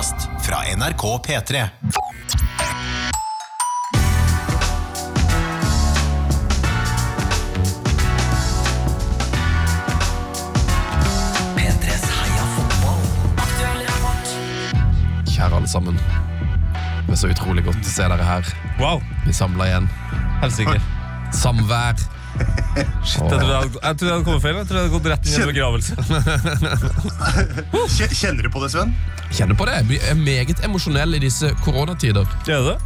podkast fra NRK P3. P3s Heia fotball. Kjære alle sammen. Det er så utrolig godt å se dere her. Wow, Vi samla igjen. helsike. Samvær. Shit, jeg trodde jeg hadde, jeg trodde jeg hadde kommet feil. Jeg trodde jeg hadde gått rett inn i en begravelse. Kjenner du på det, Sven? Kjenner på det. Jeg er meget emosjonell i disse koronatider. Er det det?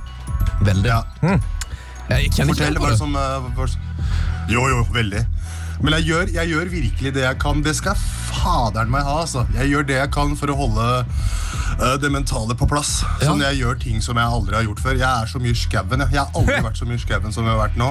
Veldig. Ja. Jeg kjenner ikke Fortell helt på det som uh, Jo, jo, veldig. Men jeg gjør, jeg gjør virkelig det jeg kan. Det skal faderen meg ha. altså. Jeg gjør det jeg kan for å holde det mentale på plass. Ja. Så jeg gjør ting som jeg aldri har gjort før. Jeg er så mye skauen. Jeg. jeg har aldri vært så mye skauen som jeg har vært nå.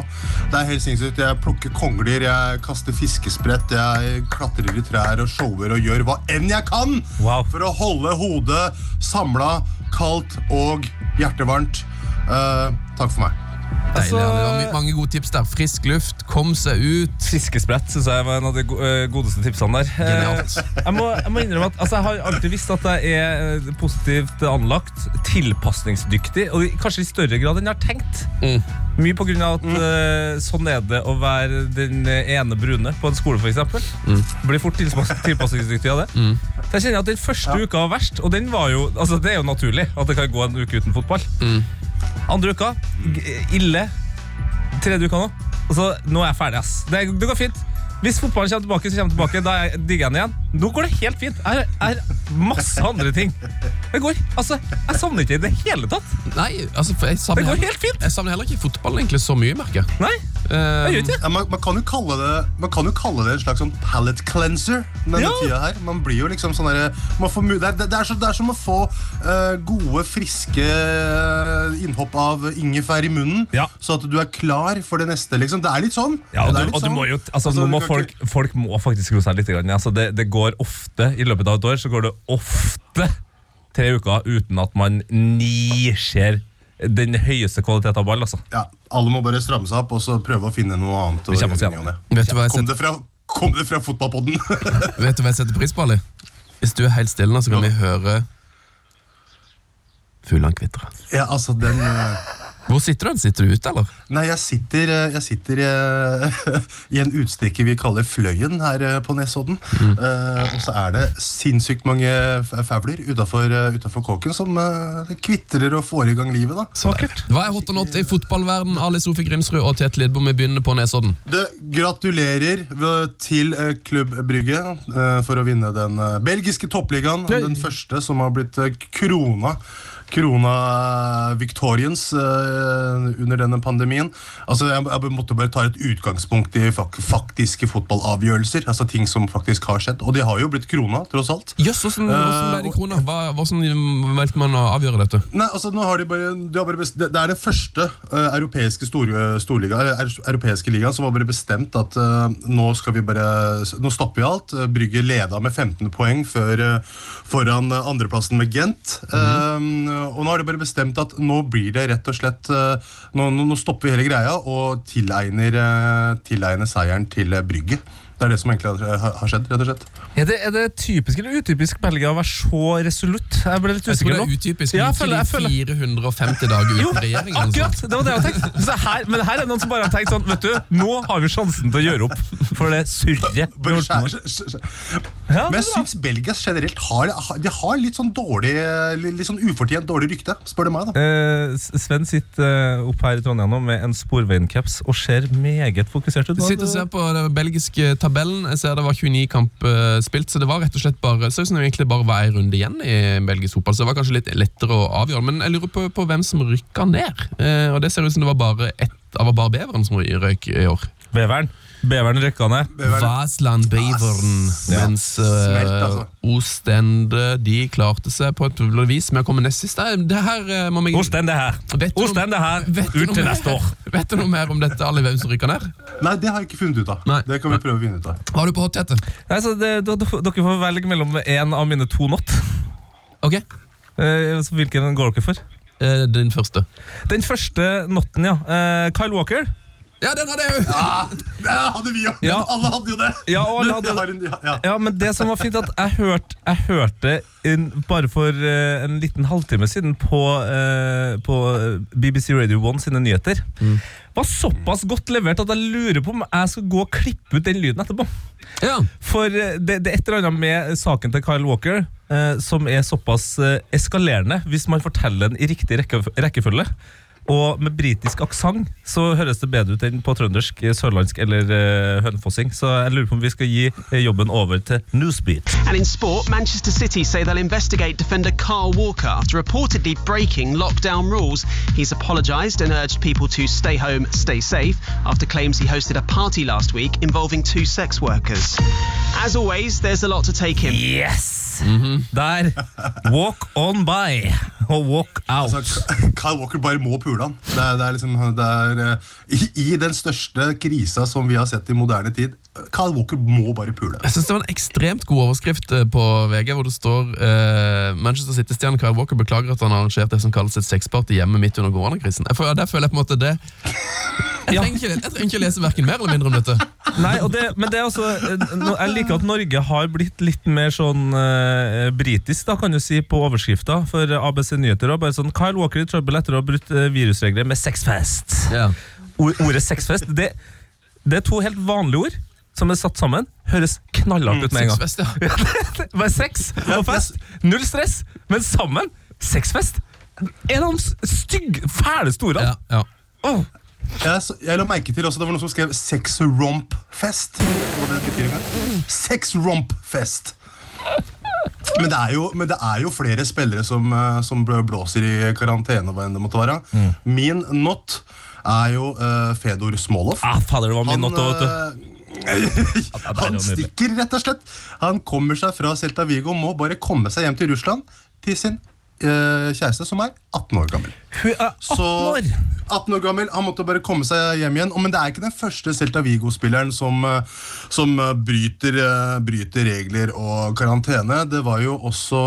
Det er helt sinnssykt. Jeg plukker kongler, jeg kaster fiskesprett, jeg klatrer i trær og shower og gjør hva enn jeg kan Wow. for å holde hodet samla, kaldt og hjertevarmt. Uh, takk for meg. Deilig, ja. Det var Altså- mange gode tips der. Frisk luft, kom seg ut. Fiskesprett synes jeg var en av de eh, godeste tipsene der. Eh. Jeg må, jeg må innrømme at altså, Jeg har alltid visst at jeg er eh, positivt anlagt, tilpasningsdyktig, og kanskje i større grad enn jeg har tenkt. Mm. Mye på grunn av at eh, sånn er det å være den ene brune på en skole, f.eks. Mm. Blir fort tilpass tilpasningsdyktig av det. Så jeg kjenner at Den første uka var verst, og den var jo, altså det er jo naturlig at det kan gå en uke uten fotball. Mm. Andre uka, g- ille. Tredje uka nå. Og så, nå er jeg ferdig, ass. Det, det går fint. Hvis fotballen kommer tilbake, så kommer tilbake. Da jeg- digger jeg den igjen. Nå går det helt fint. Jeg har masse andre ting. Det går, altså, Jeg savner ikke i det hele tatt. Nei, altså, for jeg savner, Det går helt fint. jeg savner heller ikke fotballen egentlig så mye, merker jeg. Nei, Eh, det. Ja, man, man, kan jo kalle det, man kan jo kalle det en slags sånn palate cleanser. Denne Ja. tida her. Man blir jo liksom sånn derre- får det, er- det, er så, det er som å få uh, gode, friske eh, innhopp av ingefær i munnen, Ja. så at du er klar for det neste. liksom. Det er litt sånn. Ja, og du, litt og du sånn. må jo, altså, Altså, nå må folk, ikke- folk må faktisk roe seg litt. Grann, altså, det, det går ofte, I løpet av et år så går det ofte tre uker uten at man niser den høyeste kvalitet av ball. Altså. ja, Alle må bare stramme seg opp og så prøve å finne noe annet. å Vi oss gjøre ne. Vet du hva jeg Kom setter, det fra, kom det fra fotballpodden? vet du hva jeg setter pris på, Ali? Hvis du er helt stille nå, så kan vi høre fuglene kvitre. ja, altså, den... eh, Hvor sitter du? Sitter du ute, eller? Nei, jeg sitter, eh, jeg sitter eh, i en utstikker vi kaller Fløyen her eh, på Nesodden. Eh, og så er det sinnssykt mange fævler utafor kåken som eh, kvitrer og får i gang livet. da. Så vakkert. Hva er hot og not i fotballverden? Ali Sofie Grimsrud og Tete Lidbom, vi begynner på Nesodden. Det, gratulerer til Klubb Brygge for å vinne den belgiske toppligaen. Den første som har blitt krona. Krona Victorians eh, under denne pandemien. Altså, jeg, måtte bare ta et utgangspunkt i fak faktiske fotballavgjørelser. Altså ting som faktisk har skjedd. Og de har jo blitt krona, tross alt. Jøss, hvordan, hvordan ble de krona? Hva- Hvordan valgte man å avgjøre dette? Nei, altså nå har de bare, de har bare bestemt, det, er den første eh, europeiske store, storliga, europeiske ligaen som har bare bestemt at uh, nå skal vi bare Nå stopper vi alt. Eh, Brygge leda med 15 poeng før, eh, foran eh, andreplassen med Gent. Eh, og nå har de bare bestemt at nå blir det rett og slett eh, Nå, nå, stopper vi hele greia og tilegner, eh, tilegner seieren til. Brygge. Det er det som egentlig har, skjedd, rett og slett. Er det, er det typisk eller utypisk Belgia å være så resolutt? Jeg ble litt usikker tror det er utypisk. Ja, jeg føler- jeg føler- 450 dager uten regjering. akkurat! Det var det jeg tenkte. Så her, men her er noen som bare har tenkt sånn Vet du, nå har vi sjansen til å gjøre opp for det surret. Men det jeg syns Belgia generelt har, de har litt sånn dårlig Litt sånn ufortjent dårlig rykte, spør du meg. da Eh, Sven sitter eh, opp her i Trondheim nå med en Sporveien-caps og ser meget fokusert ut. Du sitter og ser på det belgiske tabellen. Jeg ser det var 29 kamp eh, spilt, så det var rett og slett bare så som det egentlig bare var en runde igjen i belgisk fotball. Så det var kanskje litt lettere å avgjøre. Men jeg lurer på, på hvem som rykka ned. Eh, og det ser ut som det var bare ett av bare Beveren som røyk i år. Beveren. Beveren rykka ned. Vasland Beveren. Ja. Mens Smelt, uh, altså. Ostende de klarte seg på et vis med å komme nest sist. Det det her eh, må vi Ostende her. Vet du noe- Ostende her. Ut til neste år. Vet du noe mer om dette, Ali, hvem som rykker ned? Nei, det har jeg ikke funnet ut av. Nei. Det kan vi prøve å finne ut av. Hva har du på hot, Tete? Nei, så det, d- d- dere får velge mellom én av mine to not. Ok, Eh, så hvilken går dere for? Den din første. Den første notten, ja. Eh, Kyle Walker. Ja, den hadde jeg jo! Det hadde vi jo! Ja. Alle hadde jo det! Ja, hadde en- ja, ja. Ja, men det som var fint, at jeg hørte, jeg hørte inn, bare for uh, en liten halvtime siden på, uh, på BBC Radio 1 sine nyheter. Var såpass godt levert at jeg lurer på om jeg skal gå og klippe ut den lyden etterpå. Ja. For eh, det, det er et eller annet med saken til Kyle Walker eh, som er såpass eskalerende hvis man forteller den i riktig rekke, rekkefølge. Og med britisk aksent så høres det bedre ut enn på trøndersk, sørlandsk eller uh, hønefossing. Så jeg lurer på om vi skal gi eh, jobben over til Newsbeat. And in sport, Manchester City say they'll investigate defender Carl Walker after reportedly breaking lockdown rules. He's apologised and urged people to stay home, stay safe, after claims he hosted a party last week involving two sex workers. As always, there's a lot to take in. Yes! Der. Walk on by og walk out. Altså, Kyle Walker bare må pule han. Det er, det er liksom, det er, eh, i, I den største krisa som vi har sett i moderne tid, Kyle Walker må bare pule. Jeg synes Det var en ekstremt god overskrift eh, på VG, hvor det står uh, Manchester City-stjernen Kyle Walker beklager at han har arrangert det som kalles et sexparty hjemme midt under koronakrisen. Jeg Der føler jeg på en måte det Jeg trenger ikke, jeg trenger ikke lese hverken mer eller mindre om dette. Nei, det, men det er altså eh, no- Jeg liker at Norge har blitt litt mer sånn eh, britisk, da, kan du si, på overskrifta for ABC Nyheter. Og bare sånn Kyle Walker i trøbbel etter å ha brutt eh, virusregler med sexfest. Ja. Ord, ordet sexfest, det, det er to helt vanlige ord som er satt sammen. Høres knallhardt ut med en gang. Sexfest, ja. Bare sex og fest. Null stress, men sammen. Sexfest. En av de stygge, fæle store. Ja, ja. Åh. Jeg, jeg la merke til også Det var noen som skrev 'sex romp fest'. Hva det betyr engang? Sex romp fest. Men det, jo, men det er jo flere spillere som, eh, som blåser i karantene. Hva enn det måtte være Min not er jo uh, Fedor Smolov. Ah, fader, det var min Han, not du. eh, han stikker, rett og slett. Han kommer seg fra Celta Vigo, må bare komme seg hjem til Russland til sin kjæreste, som er 18 år gammel. Hun er 18 Så år! 18 år gammel, Han måtte bare komme seg hjem igjen. Men det er ikke den første Celta Vigo-spilleren som, eh, som eh, bryter, eh, bryter regler og karantene. Det var jo også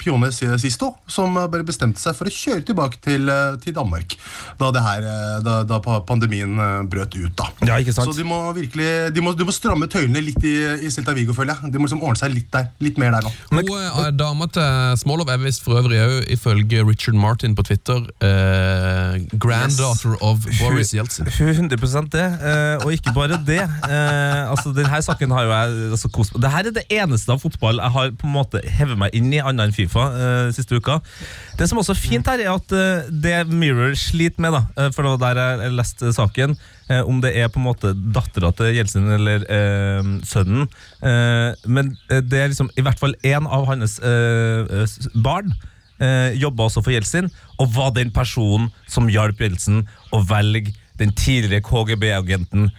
Pione Sisto som eh, bare bestemte seg for å kjøre tilbake til, eh, til Danmark da, det her, eh, da, da pandemien eh, brøt ut. da. Ja, ikke sant? Så de må virkelig de må, de må stramme tøylene litt i, i Celta Vigo, føler jeg. De må liksom ordne seg litt der, litt mer der nå. Hun eh, dama til Smolov er visst for øvrig òg, ifølge Richard Martin på Twitter, eh, granddaughter of Boris Jeltsin. Hun er 100 det, eh, og ikke bare det. Eh, altså, denne saken har jo jeg altså, kost meg Dette er det eneste av fotball jeg har på en måte hevet meg inn i, annet enn Fifa, eh, siste uka. Det som også er fint her, er at eh, det Mirror sliter med, da, eh, for det var der jeg, leste saken, eh, om det er på en måte dattera til Jeltsin eller eh, sønnen, eh, men det er liksom i hvert fall én av hans eh, barn eh, jobba også for Jeltsin, og var den personen som hjalp Jeltsin å velge den tidligere KGB-agenten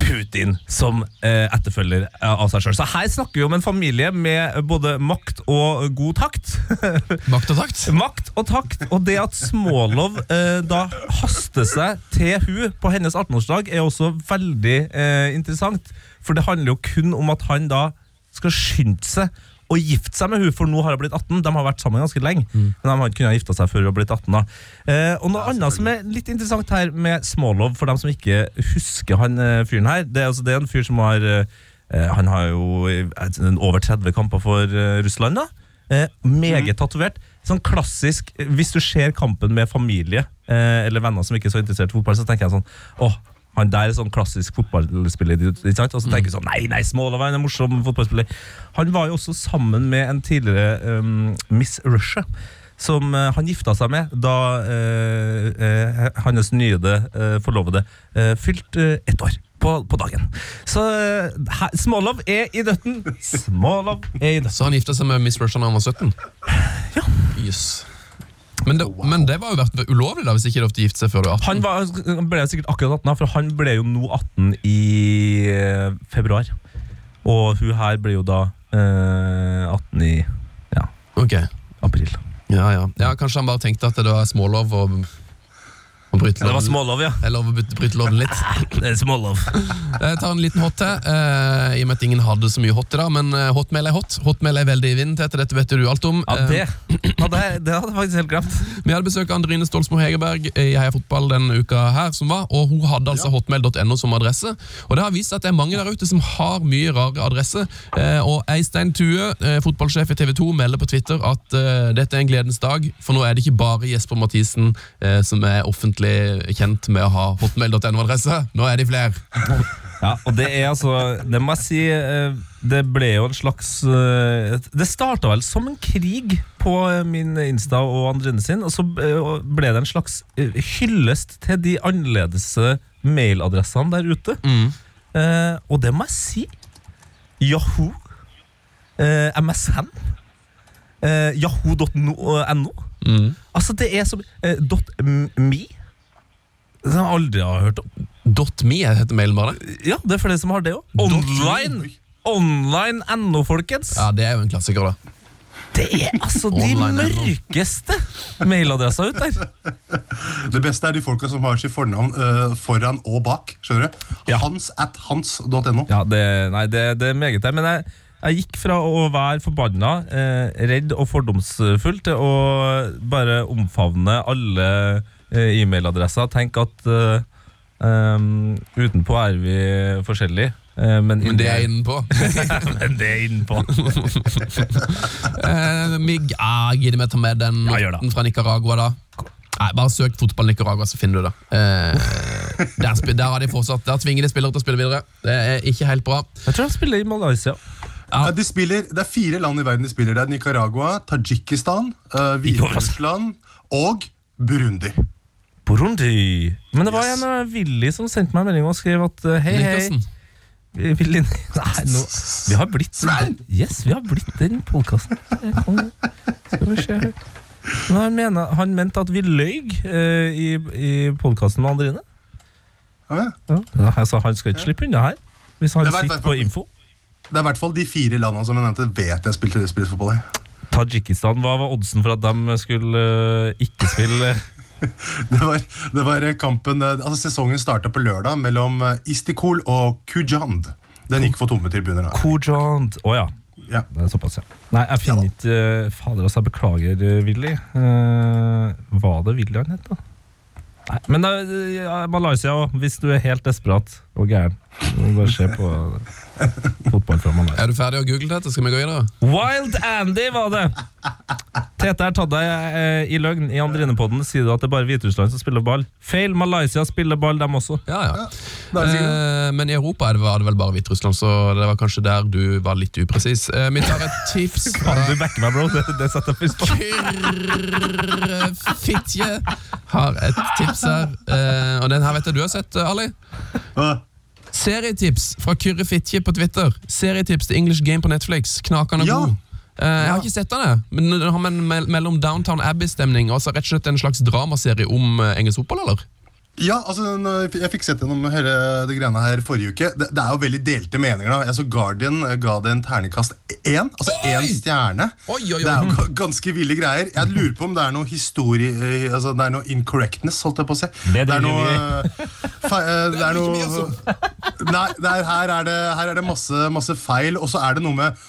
Putin som eh, etterfølger av seg sjøl. Så her snakker vi om en familie med både makt og god takt. Makt og takt. makt og takt, og det at Smålov eh, da haster seg til hun på hennes 18-årsdag, er også veldig eh, interessant. For det handler jo kun om at han da skal skynde seg å gifte seg med hun, for nå har hun blitt 18. De har vært sammen ganske lenge, men de har ikke kunnet gifte seg før hun har blitt 18. da. Eh, og noe annet som er litt interessant her med Smålov, for dem som ikke husker han eh, fyren her, det er, altså, det er en fyr som har eh, Han har jo eh, over 30 kamper for Russland, da. Eh, meget tatovert. Sånn klassisk Hvis du ser kampen med familie eh, eller venner som ikke er så interessert i fotball, så tenker jeg sånn Åh, han der er sånn klassisk fotballspiller. ikke sant? Og så tenker jeg sånn Nei, nei, Smålaveien er en morsom fotballspiller. Han var jo også sammen med en tidligere um, Miss Russia. Som eh, han gifta seg med da eh, eh, hans nyede forlovede uh, fylte ett år på, på dagen. Så eh, her- er i døtten. Smålov er i døtten. Så han gifta seg med Miss Russia da han var 17? Ja. Yes. Men, det, men det var jo vært ulovlig da, hvis ikke det er lov til å gifte seg før du er 18. Han var, han ble sikkert akkurat 18, for han ble jo nå 18 i eh, februar. Og hun her ble jo da eh, 18 i ja, okay. april. ja, ja. ja Kanskje han bare tenkte at det var smålov og Å bryte Det var smålov, ja. Jeg lover å bryte- loven litt. Det er smålov. Jeg tar en liten hot til, eh, i og med at ingen hadde så mye hot i dag. Men eh, hotmail er hot. Hotmail er veldig i vinden, Tete. Dette vet du alt om. Ja, Eh, det, ja, det, det hadde jeg faktisk helt glemt. Vi hadde besøk av Andrine Stolsmo Hegerberg i Heia Fotball denne uka her, som var, og hun hadde altså hotmail.no som adresse. Og det har vist seg at det er mange der ute som har mye rare adresser. Eh, og Eistein Tue, eh, fotballsjef i TV 2, melder på Twitter at eh, dette er en gledens dag, for nå er det ikke bare Jesper Mathisen eh, som er offentlig kjent med å ha hotmail.no-adresse. Nå er de flere. Ja, og det er altså Det må jeg si eh, Det ble jo en slags eh, Det starta vel som en krig på eh, min Insta og Andrine sin, og så ble det en slags hyllest til de annerledes mailadressene der ute. Mm. og det må jeg si. Yahoo. MSN. yahoo.no. Yahoo.no. Altså, det er som .me. Som jeg aldri har hørt om. .me heter mailen bare. Ja, det er flere som har det òg. Online! Online NO, folkens! Ja, det er jo en klassiker, da. Det er altså de mørkeste mailadressene ut der. Det beste er de folka som har sitt fornavn uh, foran og bak. skjønner du? Ja. Hans at hans.no. Ja, det, nei, det, det er meget der. Men jeg, jeg gikk fra å være forbanna, uh, redd og fordomsfull, til å bare omfavne alle eh, e-mailadressa. Tenk at uh, um, utenpå er vi forskjellige. eh, men, Men det er innenpå. men det er innenpå. Eh, Mig, ah, Gidder vi ta med den Ja, det. noten fra Nicaragua, da? Nei, Bare søk fotball Nicaragua, så finner du det. Eh, der, der har de fortsatt Der tvinger de spillere til å spille videre. Det er ikke helt bra. Jeg tror de spiller i Malaysia. Ja, de spiller, det er fire land i verden de spiller. Det er Nicaragua, Tadsjikistan, uh, Hviterussland og Burundi. Burundi. Men det var Yes. en Willy som sendte meg en melding og skrev at uh, hei, hei. Nikkersen. Willy Nei, nå Vi har blitt! Yes, vi har blitt den podkasten. Skal vi se her. Men han, mener, han mente at vi løy uh, i, i podkasten med Andrine. Ja, ja. Ja. Altså, han skal ikke slippe unna her. Hvis han sitter på info. Det er i hvert fall de fire landene som jeg nevnte, vet jeg spilte spillfotball i. Tajikistan, hva var oddsen for at de skulle uh, ikke spille? Det var, det var kampen, eh, altså Sesongen starta på lørdag mellom eh, Istikol og Kujand. Den gikk for tomme tribuner. da. Kujand, oh, ja. Ja. Det er såpass, ja. Nei, jeg finner ikke uh, Fader, altså, beklager, Willy. Uh, var det Willy han het, da? Nei, men uh, Malaysia òg, hvis du er helt desperat og gæren. Bare se på Malaysia. Er du ferdig å google dette? Skal vi gå videre? Wild Andy var det! Tete har tatt deg eh, i løgn. I Andrinepodden sier du at det er bare Hviterussland som spiller ball. Feil. Malaysia spiller ball, dem også. Ja, ja. sikkert. Eh, men i Europa er det, var det vel bare Hviterussland, så det var kanskje der du var litt upresis. Eh, vi tar et tips Kan Du backer meg, bro. Det, det setter jeg pris på. Kyrrfitje har et tips her. Eh, og den her vet jeg du har sett, eh, Ali. Uh, Serietips fra Kyrre Fitje på Twitter. Serietips til English Game på Netflix. Knakende Ja. god. Eh, jeg har ikke sett den, jeg. men den har mellom Downtown Abbey-stemning og altså rett og slett en slags dramaserie om eh, engelsk fotball, eller? Ja, altså, jeg fikk sett gjennom hele det greiene her forrige uke. Det, det er jo veldig delte meninger. da Jeg så Guardian eh, ga det en ternekast én. Altså Oi! én stjerne. Oi, oi. Det er jo ganske ville greier. Jeg lurer på om det er noe historie eh, Altså det er noe incorrectness, holdt jeg på å si. Det er noe eh, fe- Det er noe. Nei, det er, her er det, her er det masse, masse feil. Og så er det noe med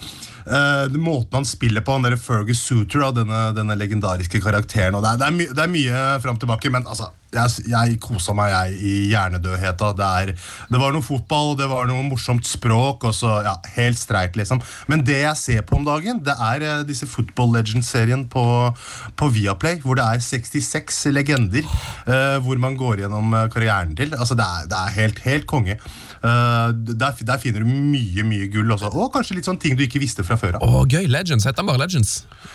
den måten han spiller på, han der Fergus Suter, denne, denne legendariske karakteren. Og det, er, det, er my, det er mye fram og tilbake, men altså, jeg, jeg kosa meg jeg, i hjernedødheta. Det, er, det var noe fotball, det var noe morsomt språk, og så ja, helt streit, liksom. Men det jeg ser på om dagen, det er uh, disse Football Legends-serien på, på Viaplay, hvor det er 66 legender, uh, hvor man går gjennom karrieren til. Altså, det er, det er helt, helt konge. Eh, der, der finner du mye mye gull også. Og kanskje litt sånn ting du ikke visste fra før av. Oh, gøy. Legends. Heter den bare Legends?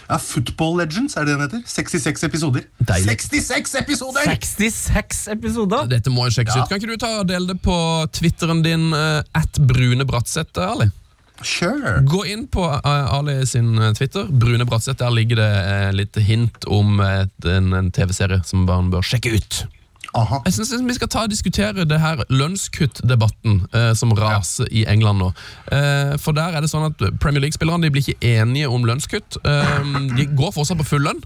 Ja, Football Legends er det den heter. 66 episoder. Deilig. 66 episoder! 66 episoder! Dette må jo sjekkes Ja. ut. Kan ikke du ta og dele det på Twitteren din, uh, at Brune Bratseth, Ali? Sure. Gå inn på eh, Ali sin eh, Twitter, Brune Bratseth. Der ligger det eh, litt hint om en, en TV-serie som barn bør sjekke ut. Aha. Jeg synes Vi skal ta og diskutere det her lønnskuttdebatten eh, som raser i England nå. Eh, for der er det sånn at Premier League-spillerne de blir ikke enige om lønnskutt. Eh, de går fortsatt på full lønn.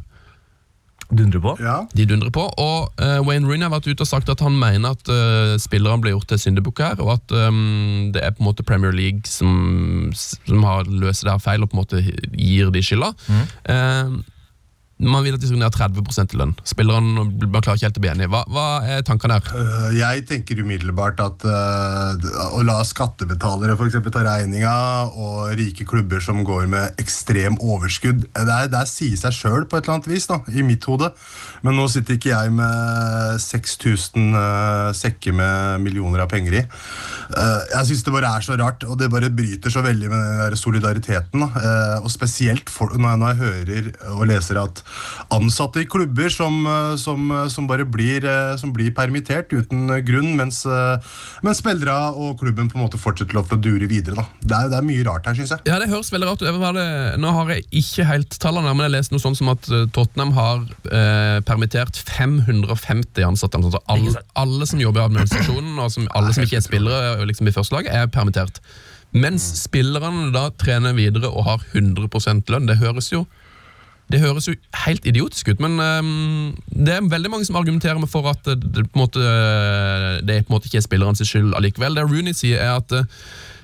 Dundrer på. Ja. De dundrer på. Og eh, Wayne Rooney har vært ute og sagt at han mener at eh, spillerne blir gjort til syndebukk her, og at ehm, det er på en måte Premier League som, som har løst det her feil og på en måte gir de skylda. Eh, man vil at de skal ned 30 i lønn. Spilleren man klarer ikke helt å bli enig. Hva, hva er tankene her? Øh, Jeg tenker umiddelbart at øh, å la skattebetalere for eksempel, ta regninga, og rike klubber som går med ekstrem overskudd Det, er, det er sier seg sjøl på et eller annet vis, da, i mitt hode. Men nå sitter ikke jeg med 6000 uh, sekker med millioner av penger i. Uh, jeg syns det bare er så rart, og det bare bryter så veldig med den der solidariteten. Da. Og spesielt for, når, jeg, når jeg hører og leser at ansatte i klubber som, eh, som, eh, som bare blir, eh, som blir permittert uten grunn, mens, mens spillere og klubben på en måte fortsetter å dure videre. Da. Det, er, det er mye rart her, syns jeg. Ja, Det høres veldig rart ut. Nå har jeg ikke helt tallene, men jeg leste noe sånt som at Tottenham har eh, permittert 550 ansatte. Altså alle, alle som jobber i administrasjonen, og som, alle som ikke er spillere liksom i første lag, er permittert. Mens spillerne da trener videre og har 100 lønn. Det høres jo det høres jo helt idiotisk ut, men um, det er veldig mange som argumenterer med for at det, det, på en måte, det er på en måte ikke er spillerens skyld allikevel. Det Rooney sier, er at eh,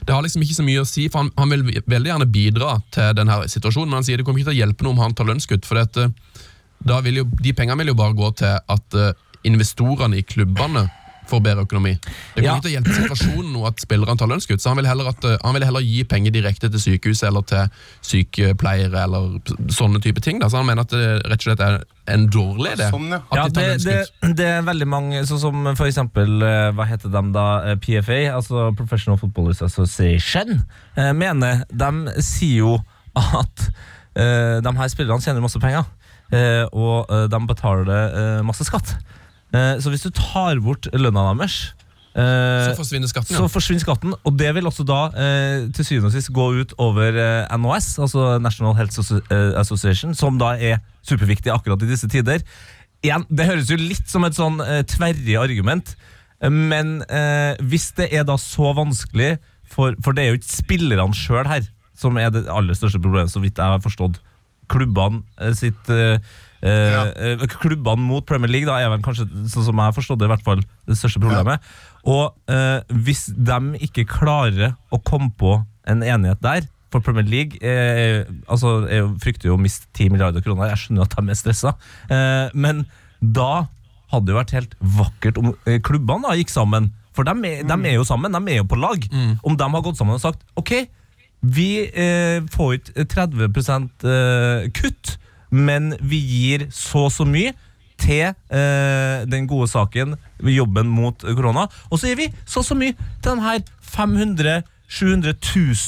det har liksom ikke så mye å si, for han, han vil veldig gjerne bidra til denne situasjonen, men han sier det kommer ikke til å hjelpe noe om han tar lønnskutt, for at, eh, da vil jo, de pengene vil jo bare gå til at eh, investorene i klubbene får bedre økonomi. Det kommer Ja. ikke til å hjelpe situasjonen nå at spillerne tar lønnskutt, så han vil, heller at, eh, han vil heller gi penger direkte til sykehuset eller til sykepleiere eller sånne type ting. Da. Så han mener at det rett og slett er en dårlig idé. Sånn, ja. At Ja, de tar det, det, det er veldig mange, sånn som for eksempel eh, Hva heter de da? Eh, PFA, altså Professional Footballers Association, mener De sier jo at eh, de her spillerne tjener masse penger, eh, og de betaler masse skatt. Eh, så hvis du tar bort lønna deres eh, Så forsvinner skatten, så forsvinner skatten, og det vil også da eh, til syvende og sist gå ut over NOS, altså National Health Association, som da er superviktig akkurat i disse tider. Igjen, det høres jo litt som et sånn tverrig argument, men hvis det er da så vanskelig, for, for det er jo ikke spillerne sjøl her som er det aller største problemet, så vidt jeg har forstått. Klubbene sitt Ja. eh, Klubbene mot Premier League da er vel kanskje, sånn som jeg har forstått det, i hvert fall det største problemet. Og eh, hvis de ikke klarer å komme på en enighet der For Premier League eh, altså, Jeg frykter jo å miste 10 milliarder kroner. Jeg skjønner at de er stressa. Eh, men da hadde det vært helt vakkert om eh, klubbene da gikk sammen. For de er, de er jo sammen, de er jo på lag. Om de har gått sammen og sagt OK, vi eh, får ikke 30 eh, kutt, men vi gir så så mye til eh, den gode saken, jobben mot korona. Og så gir vi så så mye til den her 500 700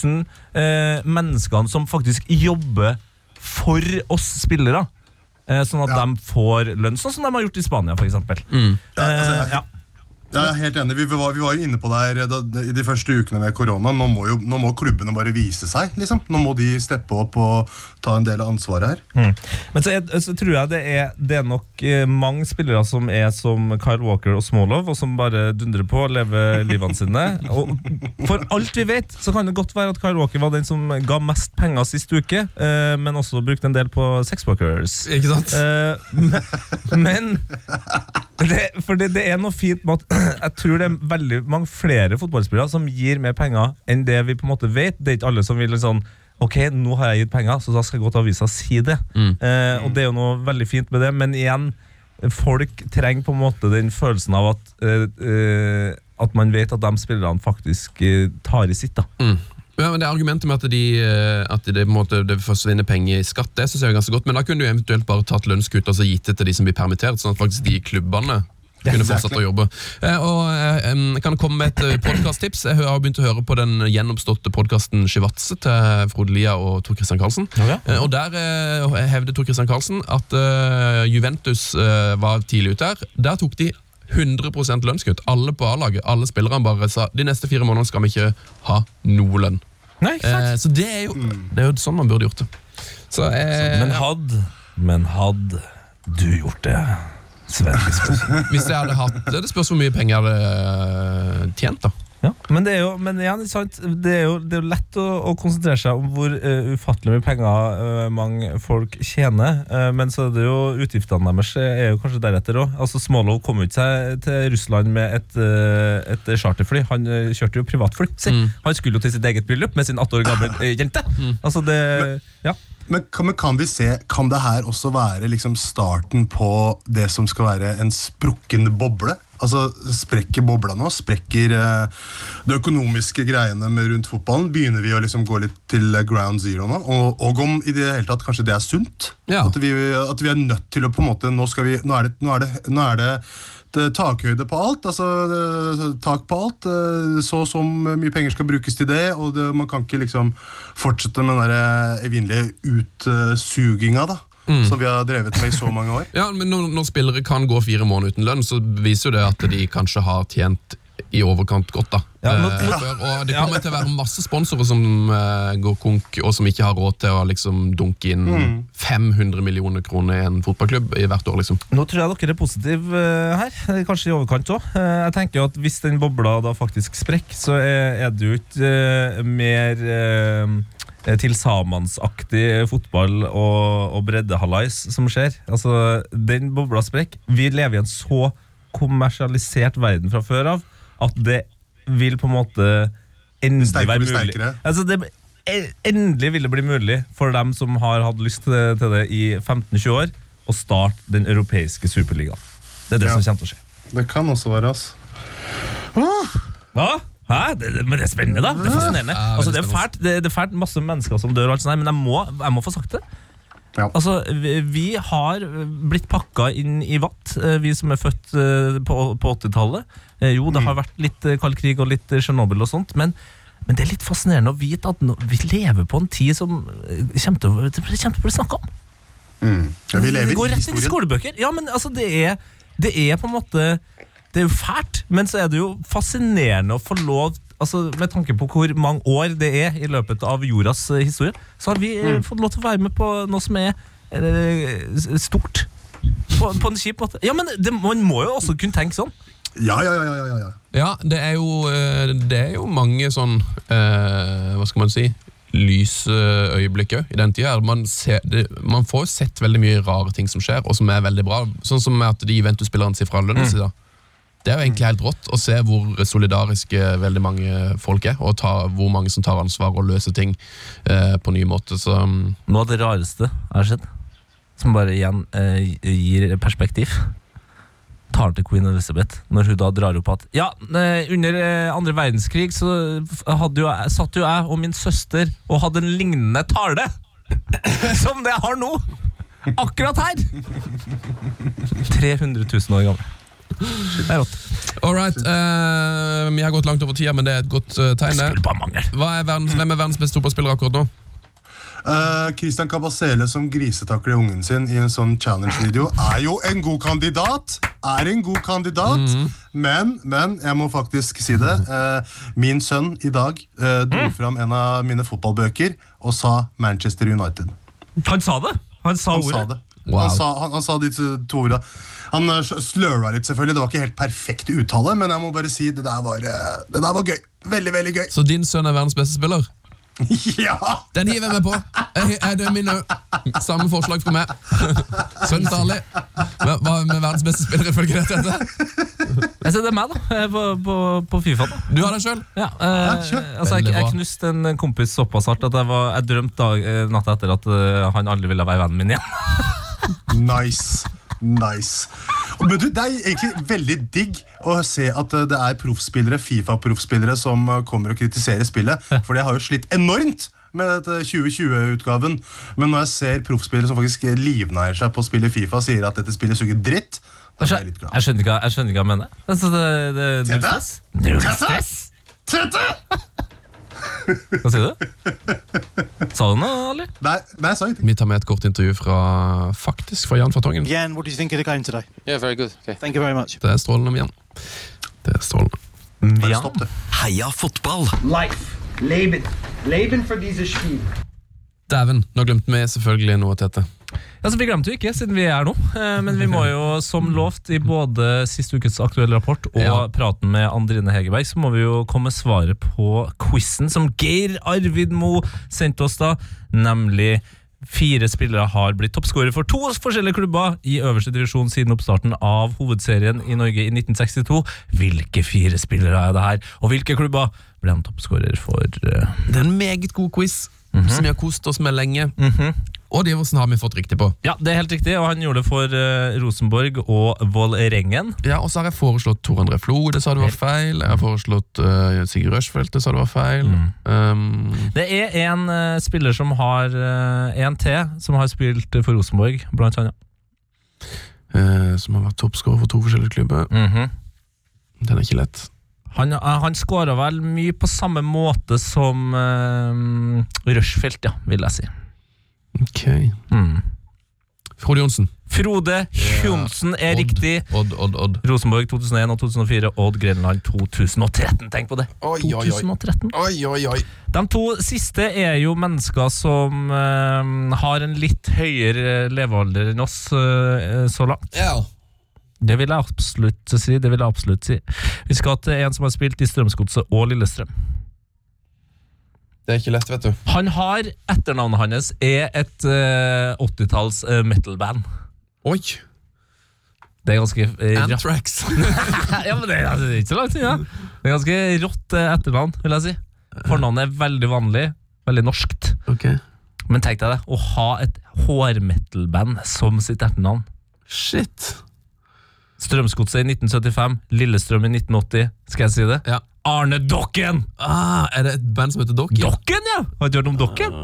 000 eh, menneskene som faktisk jobber for oss spillere. Eh, sånn at Ja. de får lønn, sånn som de har gjort i Spania, f.eks. Ja, altså, Eh, ja. Jeg er helt enig. Vi var, vi var jo inne på det her i de første ukene med korona. Nå må, jo, nå må klubbene bare vise seg. liksom. Nå må de steppe opp og ta en del av ansvaret her. Men så, er, så tror jeg det er, det er nok eh, mange spillere som er som Kyle Walker og Smolov, og som bare dundrer på og lever livene sine. Og for alt vi vet, så kan det godt være at Kyle Walker var den som ga mest penger sist uke, eh, men også brukte en del på sexwalkers. Ikke sant? Eh, men- men det, For det, det er noe fint med at jeg tror det er veldig mange flere fotballspillere som gir mer penger enn det vi på en måte vet. Det er ikke alle som vil sånn Ok, nå har jeg gitt penger, så da skal jeg gå til avisa og si det. Eh, og det er jo noe veldig fint med det, men igjen, folk trenger på en måte den følelsen av at eh, eh, At man vet at de spillerne faktisk eh, tar i sitt. da Ja, men det Argumentet med at, de, eh, at det, måte, det forsvinner penger i skatt, det synes jeg er ganske godt. Men da kunne du eventuelt bare tatt lønnskutt og så gitt det til de som blir permittert, sånn at faktisk de klubbene kunne fortsatt å jobbe. Eh, og eh, Jeg kan komme med et podkasttips. Jeg har begynt å høre på den gjennomståtte podkasten Shivatse til Frode Lia og Tor Christian Karlsen. Ja. Eh, og Der eh, hevder Tor Christian Karlsen at eh, Juventus eh, var tidlig ute her. Der tok de 100 lønnskutt. Alle på A-laget, alle spillerne bare sa de neste fire månedene skal vi ikke ha noe lønn. Nei? Eh, så det er, jo, det er jo sånn man burde gjort det. Så, eh, Men hadde Men hadde du gjort det? Hvis jeg hadde hatt det, det spørs hvor mye penger jeg hadde eh, tjent, da. Ja. Men det er jo, men igjen, ikke sant? Det er jo, det er jo lett å, å konsentrere seg om hvor uh, ufattelig mye penger uh, mange folk tjener. Uh, men så er det jo utgiftene deres er jo kanskje deretter òg. Altså, Smålov kom jo ikke seg til Russland med et, et charterfly. Han kjørte jo privatfly. Mm. Han skulle jo til sitt eget bryllup med sin 18 år gamle jente. Altså det, ja. Men, kan- kan vi se, kan det her også være liksom starten på det som skal være en sprukken boble? Altså, Sprekker bobla nå? Sprekker eh, de økonomiske greiene med rundt fotballen? Begynner vi å liksom gå litt til ground zero nå? Og, og om i det hele tatt kanskje det er sunt? Ja. At, vi, at vi er nødt til å på en måte Nå, skal vi, nå, er, det, nå, er, det, nå er det takhøyde på alt, altså tak på alt. eh, Så og så mye penger skal brukes til det, og det, man kan ikke liksom fortsette med den der eh, evinnelige utsuginga da, som vi har drevet med i så mange år. Ja, men når, når spillere kan gå fire måneder uten lønn, så viser jo det at de kanskje har tjent i overkant godt. da. Ja, men, Eh, ja. og Det kommer til å være masse sponsorer som eh, går konk, og som ikke har råd til å liksom dunke inn 500 millioner kroner i en fotballklubb i hvert år. liksom. Nå tror jeg dere er positive uh, her, eh, kanskje i overkant òg. Jeg tenker at hvis den bobla da faktisk sprekker, så er, er det jo ikke uh, mer eh, tilsamansaktig fotball og, og breddehallais som skjer. Altså, Den bobla sprekker. Vi lever i en så kommersialisert verden fra før av at det vil på en måte endelig sterkere være mulig. sterkere. Altså, det, e- endelig vil det bli mulig for dem som har hatt lyst til det, til det i 15-20 år, å starte den europeiske superligaen. Det er det Ja. som kommer til å skje. Det kan også være, oss. Hva? Hæ? Det, det, men det er spennende, da. Det er fascinerende. Ja, altså, det, er fælt, det, det er fælt masse mennesker som dør, og alt sånt, men jeg må, jeg må få sagt det. Ja. Altså, vi, har blitt pakka inn i vatt, eh, vi som er født eh, på, på 80-tallet. Eh, Jo, det har vært litt kald krig og litt Tsjernobyl og sånt, men, men det er litt fascinerende å vite at vi lever på en tid som kommer til å, det kommer til å bli snakka om. Mm. Ja, vi lever det går rett inn i skolebøker. Ja, men altså, det er, det er på en måte Det er jo fælt, men så er det jo fascinerende å få lov Altså, Med tanke på hvor mange år det er i løpet av jordas eh, historie, så har vi mm. fått lov til å være med på noe som er eh, stort. På, på en kjip måte. Ja, men det, man må jo også kunne tenke sånn. Ja, ja, ja, ja, ja, ja. Ja, det er jo, eh, det er jo mange sånn eh, Hva skal man si? lyse øyeblikk òg, i den tida. Man, ser, det, man får jo sett veldig mye rare ting som skjer, og som er veldig bra. Sånn som at de Juventus-spillerne sier fra lønnen sin. da. Det er jo egentlig helt rått å se hvor solidariske veldig mange folk er, og ta, hvor mange som tar ansvar og løser ting eh, på ny måte. Så mm, Noe av det rareste har sett, som bare igjen eh, gir perspektiv Tar til Queen Elizabeth når hun da drar opp at Ja, eh, under eh, andre verdenskrig så hadde jo satt jo jeg og min søster og hadde en lignende tale som det jeg har nå! Akkurat her! 300 000 år gammel. Det er rått. all right. Uh, vi har gått langt over tida, men det er et godt uh, tegn. Hva er verdens, hvem er verdens beste fotballspiller akkurat nå? Uh, Christian Cabasele som grisetakler ungen sin i en sånn challenge-video, er jo en god kandidat! Er en god kandidat, men, men jeg må faktisk si det. Uh, min sønn i dag dro fram en av mine fotballbøker og sa Manchester United. Han sa det! Han sa Han ordet. sa det. Wow. Han, sa, han, han sa de to orda. Han sløra litt, selvfølgelig. Det var ikke helt perfekt uttale, men jeg må bare si det der var, eh, det der var gøy. Veldig, veldig gøy. Så din sønn er verdens beste spiller? ja! Den hiver jeg meg på. Jeg, jeg, det er min òg. Samme forslag fra meg. Sønnen til Ali. Hva med verdens beste spiller ifølge dette? Jeg ser det er meg, da. eh, På, på, på Fifa. da Du har deg sjøl? Ja, eh, altså jeg, jeg knuste en kompis såpass hardt at jeg, var, jeg drømte dag, eh, natta etter at eh, han aldri ville være vennen min igjen. Nice. Nice. Men du, Det er egentlig veldig digg å se at uh, det er proffspillere, Fifa-proffspillere som uh, kommer og kritiserer spillet. For det har jo slitt enormt med dette 2020-utgaven. Men når jeg ser proffspillere som faktisk livnærer seg på å spille Fifa, sier at dette spillet suger dritt, da blir jeg litt glad. Jeg skjønner ikke, hva han mener. Altså, det, det, null Tete? stress. Tete! Hva sier du? Sa du noe, Ali? Nei, nei, jeg sa ingenting. Vi tar med et kort intervju fra faktisk fra Jan Fartongen. Jan, what do you think of the game today? Yeah, very good. Okay. Thank you very much. Det er strålende med Jan. Det er strålende. Bare Ja. stopp det. Heia fotball! Life. Leben. Leben for. Dæven, nå glemte vi selvfølgelig noe, Tete. Altså, Vi glemte jo ikke, siden vi er nå. Eh, Men vi må jo, som lovt i både sist ukes aktuelle rapport og Ja. praten med Andrine Hegerberg, så må vi jo komme svaret på quizen som Geir Arvid Mo sendte oss da, nemlig Fire spillere har blitt toppskårere for to forskjellige klubber i øverste divisjon siden oppstarten av hovedserien i Norge i 1962. Hvilke fire spillere er det her, og hvilke klubber ble han toppskårer for? eh, Det er en meget god quiz som vi har kost oss med lenge. Og Diversen har vi fått riktig på. Ja, det er helt riktig, og han gjorde det for uh, Rosenborg og Vålerengen. Ja, Og så har jeg foreslått Tor André Flo, det sa du var feil. Jeg har foreslått uh, Sigurd Rushfeldt, det sa du var feil. Um, Det er en uh, spiller som har En til, som har spilt for Rosenborg, blant annet. som har vært toppskårer for to forskjellige klubber. Den er ikke lett. Han, han skåra vel mye på samme måte som uh, Rushfeldt, ja, vil jeg si. Ok Mm. Frode Johnsen. Frode Johnsen er Odd. riktig. Odd, Odd, Odd. Rosenborg 2001 og 2004, Odd Grenland 2013. Tenk på det! Oi, oi, oi. 2013. Oi, oi, oi. De to siste er jo mennesker som uh, har en litt høyere levealder enn oss uh, så langt. Ja. Det vil jeg absolutt si. det vil jeg absolutt si. Vi skal til en som har spilt i Strømsgodset og Lillestrøm. Det er ikke lett, vet du. Han har, Etternavnet hans er et uh, 80-talls uh, metal-band. Oi! Det er ganske uh, Antrax. ja, men det, er- det er ikke så langt unna. Det er ganske rått uh, etternavn, vil jeg si. Fornavnet er veldig vanlig, veldig norskt. ok. Men tenk deg det, å ha et hårmetal-band som sitt etternavn. Shit. Strømsgodset i 1975, Lillestrøm i 1980. Skal jeg si det? Ja. Arne Dokken! Ah, er det et band som heter Dokken? Dokken, ja! Har ikke hørt om Dokken?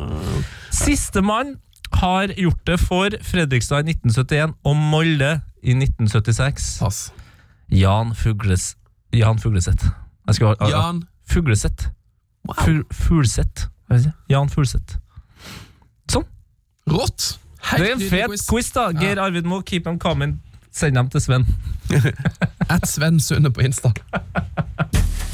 Sistemann har gjort det for Fredrikstad i 1971 og Molde i 1976. Pass. Jan Fugles... Jan Fugleseth. Jeg skal, ha- Jan. Fugleseth. Wow. Jan Fuglseth. Sånn. Rått. Det er en fet quiz, da. Geir Arvid Moe, keep them coming. Send dem til Sven. At Sven Sunde på Insta.